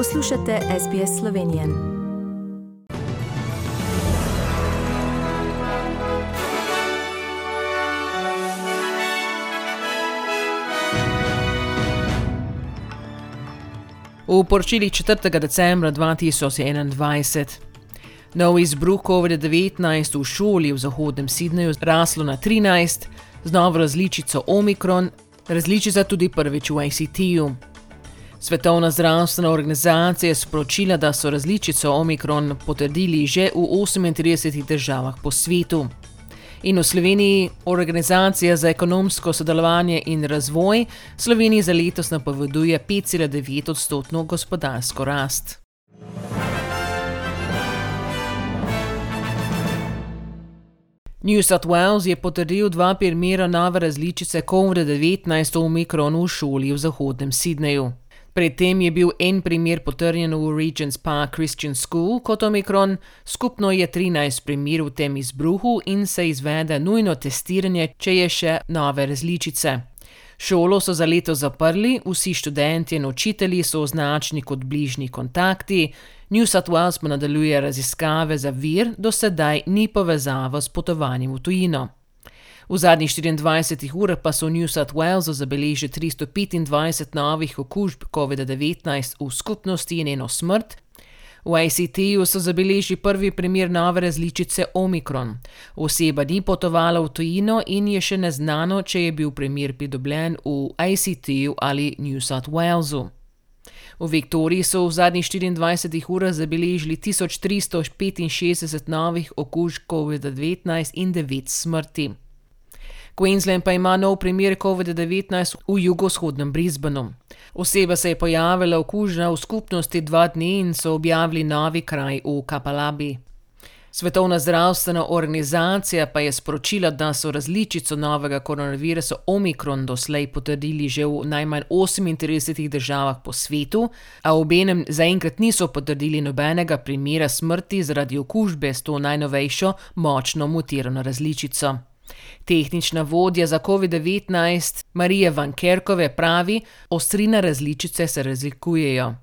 Poslušate SBS Slovenije. V poročilih 4. decembra 2021. Nov izbruh COVID-19 v šoli v zahodnem Sydneyju raslo na 13, z novo različico Omikron, različica tudi prvič v ICT-ju. Svetovna zdravstvena organizacija je sporočila, da so različico Omikron potrdili že v 38 državah po svetu. In v Sloveniji Organizacija za ekonomsko sodelovanje in razvoj Sloveniji za letos napoveduje 5,9 odstotno gospodarsko rast. New South Wales je potrdil dva primera nove različice COVID-19 v Omikronu v šoli v zahodnem Sydneyju. Predtem je bil en primer potrjen v Regents Park Christian School kot Omikron, skupno je 13 primerov v tem izbruhu in se izvede nujno testiranje, če je še nove različice. Šolo so za leto zaprli, vsi študenti in učitelji so označeni kot bližnji kontakti, New South Wales pa nadaljuje raziskave za vir, do sedaj ni povezava s potovanjem v tujino. V zadnjih 24 urah pa so v New South Walesu zabeležili 325 novih okužb COVID-19 v skupnosti in eno smrt. V ICT-ju so zabeležili prvi primer nove različice Omikron. Oseba ni potovala v tujino in je še neznano, če je bil primer pridobljen v ICT-ju ali New South Walesu. V Viktoriji so v zadnjih 24 urah zabeležili 1365 novih okužb COVID-19 in 9 smrti. Queensland pa ima nov primer COVID-19 v jugovzhodnem Brisbaneu. Oseba se je pojavila okužena v skupnosti dva dni in so objavili novi kraj v Kapalabi. Svetovna zdravstvena organizacija pa je sporočila, da so različico novega koronavirusa Omikron doslej potrdili že v najmanj 38 državah po svetu, a obenem zaenkrat niso potrdili nobenega primera smrti zaradi okužbe s to najnovejšo močno mutirano različico. Tehnična vodja za COVID-19 Marija Van Kerkove pravi: Ostrina različice se razlikujejo.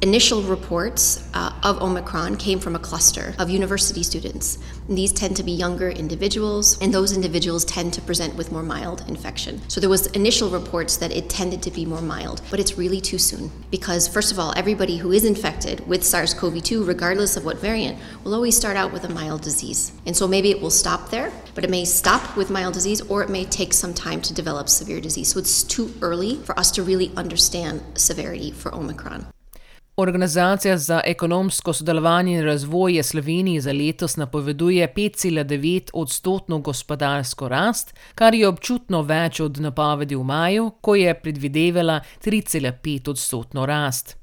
Initial reports uh, of Omicron came from a cluster of university students. These tend to be younger individuals, and those individuals tend to present with more mild infection. So there was initial reports that it tended to be more mild, but it's really too soon because first of all, everybody who is infected with SARS-CoV-2, regardless of what variant, will always start out with a mild disease. And so maybe it will stop there, but it may stop with mild disease or it may take some time to develop severe disease. So it's too early for us to really understand severity for Omicron. Organizacija za ekonomsko sodelovanje in razvoj je Sloveniji za letos napoveduje 5,9 odstotno gospodarsko rast, kar je občutno več od napovedi v maju, ko je predvidevala 3,5 odstotno rast.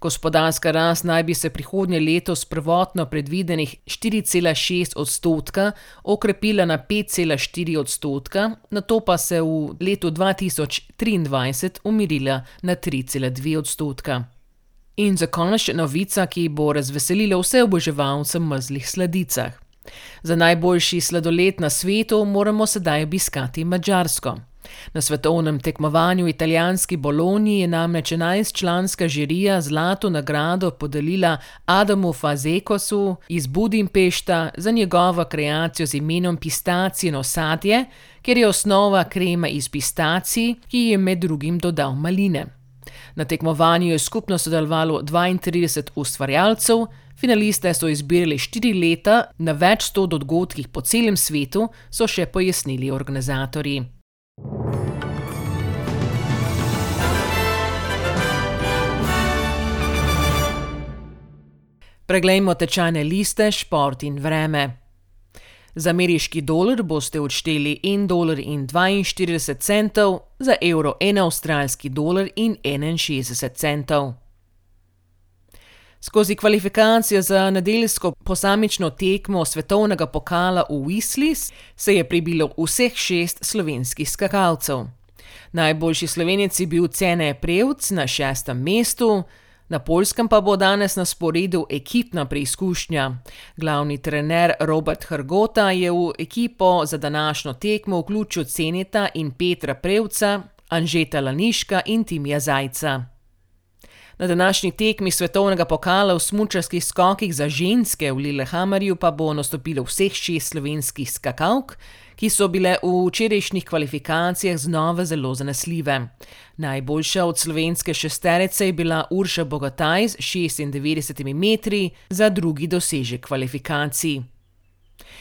Gospodarska rast naj bi se prihodnje leto s prvotno predvidenih 4,6 odstotka okrepila na 5,4 odstotka, na to pa se v letu 2023 umirila na 3,2 odstotka. In za konec še novica, ki bo razveselila vse oboževalce mrzlih sladicah. Za najboljši sladoled na svetu moramo sedaj obiskati Mačarsko. Na svetovnem tekmovanju italijanski Bologni je namreč 11-članska žirija zlato nagrado podelila Adamu Fazekosu iz Budimpešta za njegovo kreacijo z imenom Pistacijeno sadje, ker je osnova krema iz pistacij, ki je med drugim dodal maline. Na tekmovanju je skupno sodelovalo 32 ustvarjalcev, finaliste so izbirali štiri leta na več sto dogodkih po celem svetu, so še pojasnili organizatorji. Preglejmo tečajne liste, šport in vreme. Za ameriški dolar boste odšteli 1,42 dolarja, za evro 1 avstralski dolar in 61 centov. Skozi kvalifikacijo za nedeljsko posamično tekmo svetovnega pokala v Whistlis se je prebilo vseh šest slovenskih skakalcev. Najboljši slovenec je bil Cene Prevc na šestem mestu. Na Poljskem pa bo danes na sporedu ekipna preizkušnja. Glavni trener Robert Hrgota je v ekipo za današnjo tekmo vključil Ceneta in Petra Prevca, Anžeta Laniška in Timija Zajca. Na današnji tekmi svetovnega pokala v smučarskih skokih za ženske v Lillehammerju pa bo nastopilo vseh šest slovenskih skakalk, ki so bile v včerajšnjih kvalifikacijah znova zelo zanesljive. Najboljša od slovenske šesterice je bila Urša Bogataj z 96 metri za drugi dosežek kvalifikacij.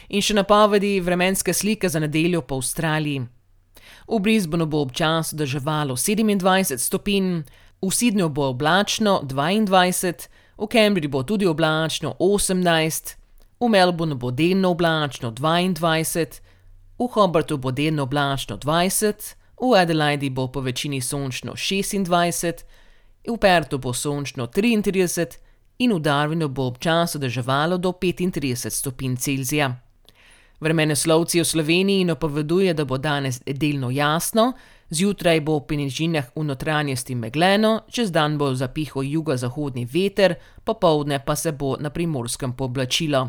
In še napovedi vremenske slike za nedeljo po Avstraliji. V Brisbonu bo občasno drževalo 27 stopinj, v Sydneyju bo oblačno 22, v Cambridgeu bo tudi oblačno 18, v Melbournu bo delno oblačno 22, v Hobartu bo delno oblačno 20, v Adelaidi bo po večini sončno 26, v Pertu bo sončno 33 in v Darwinu bo občasno drževalo do 35 stopinj Celzija. Vremenoslovci v Sloveniji napoveduje, da bo danes delno jasno, zjutraj bo v penižinah v notranjosti megleno, čez dan bo zapihal jugozahodni veter, popovdne pa se bo na primorskem poblačilo.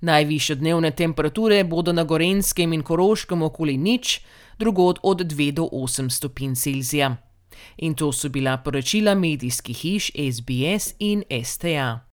Najvišje dnevne temperature bodo na Gorenskem in Koroškem okoli nič, drugod od 2 do 8 stopinj Celzija. In to so bila poročila medijskih hiš SBS in STA.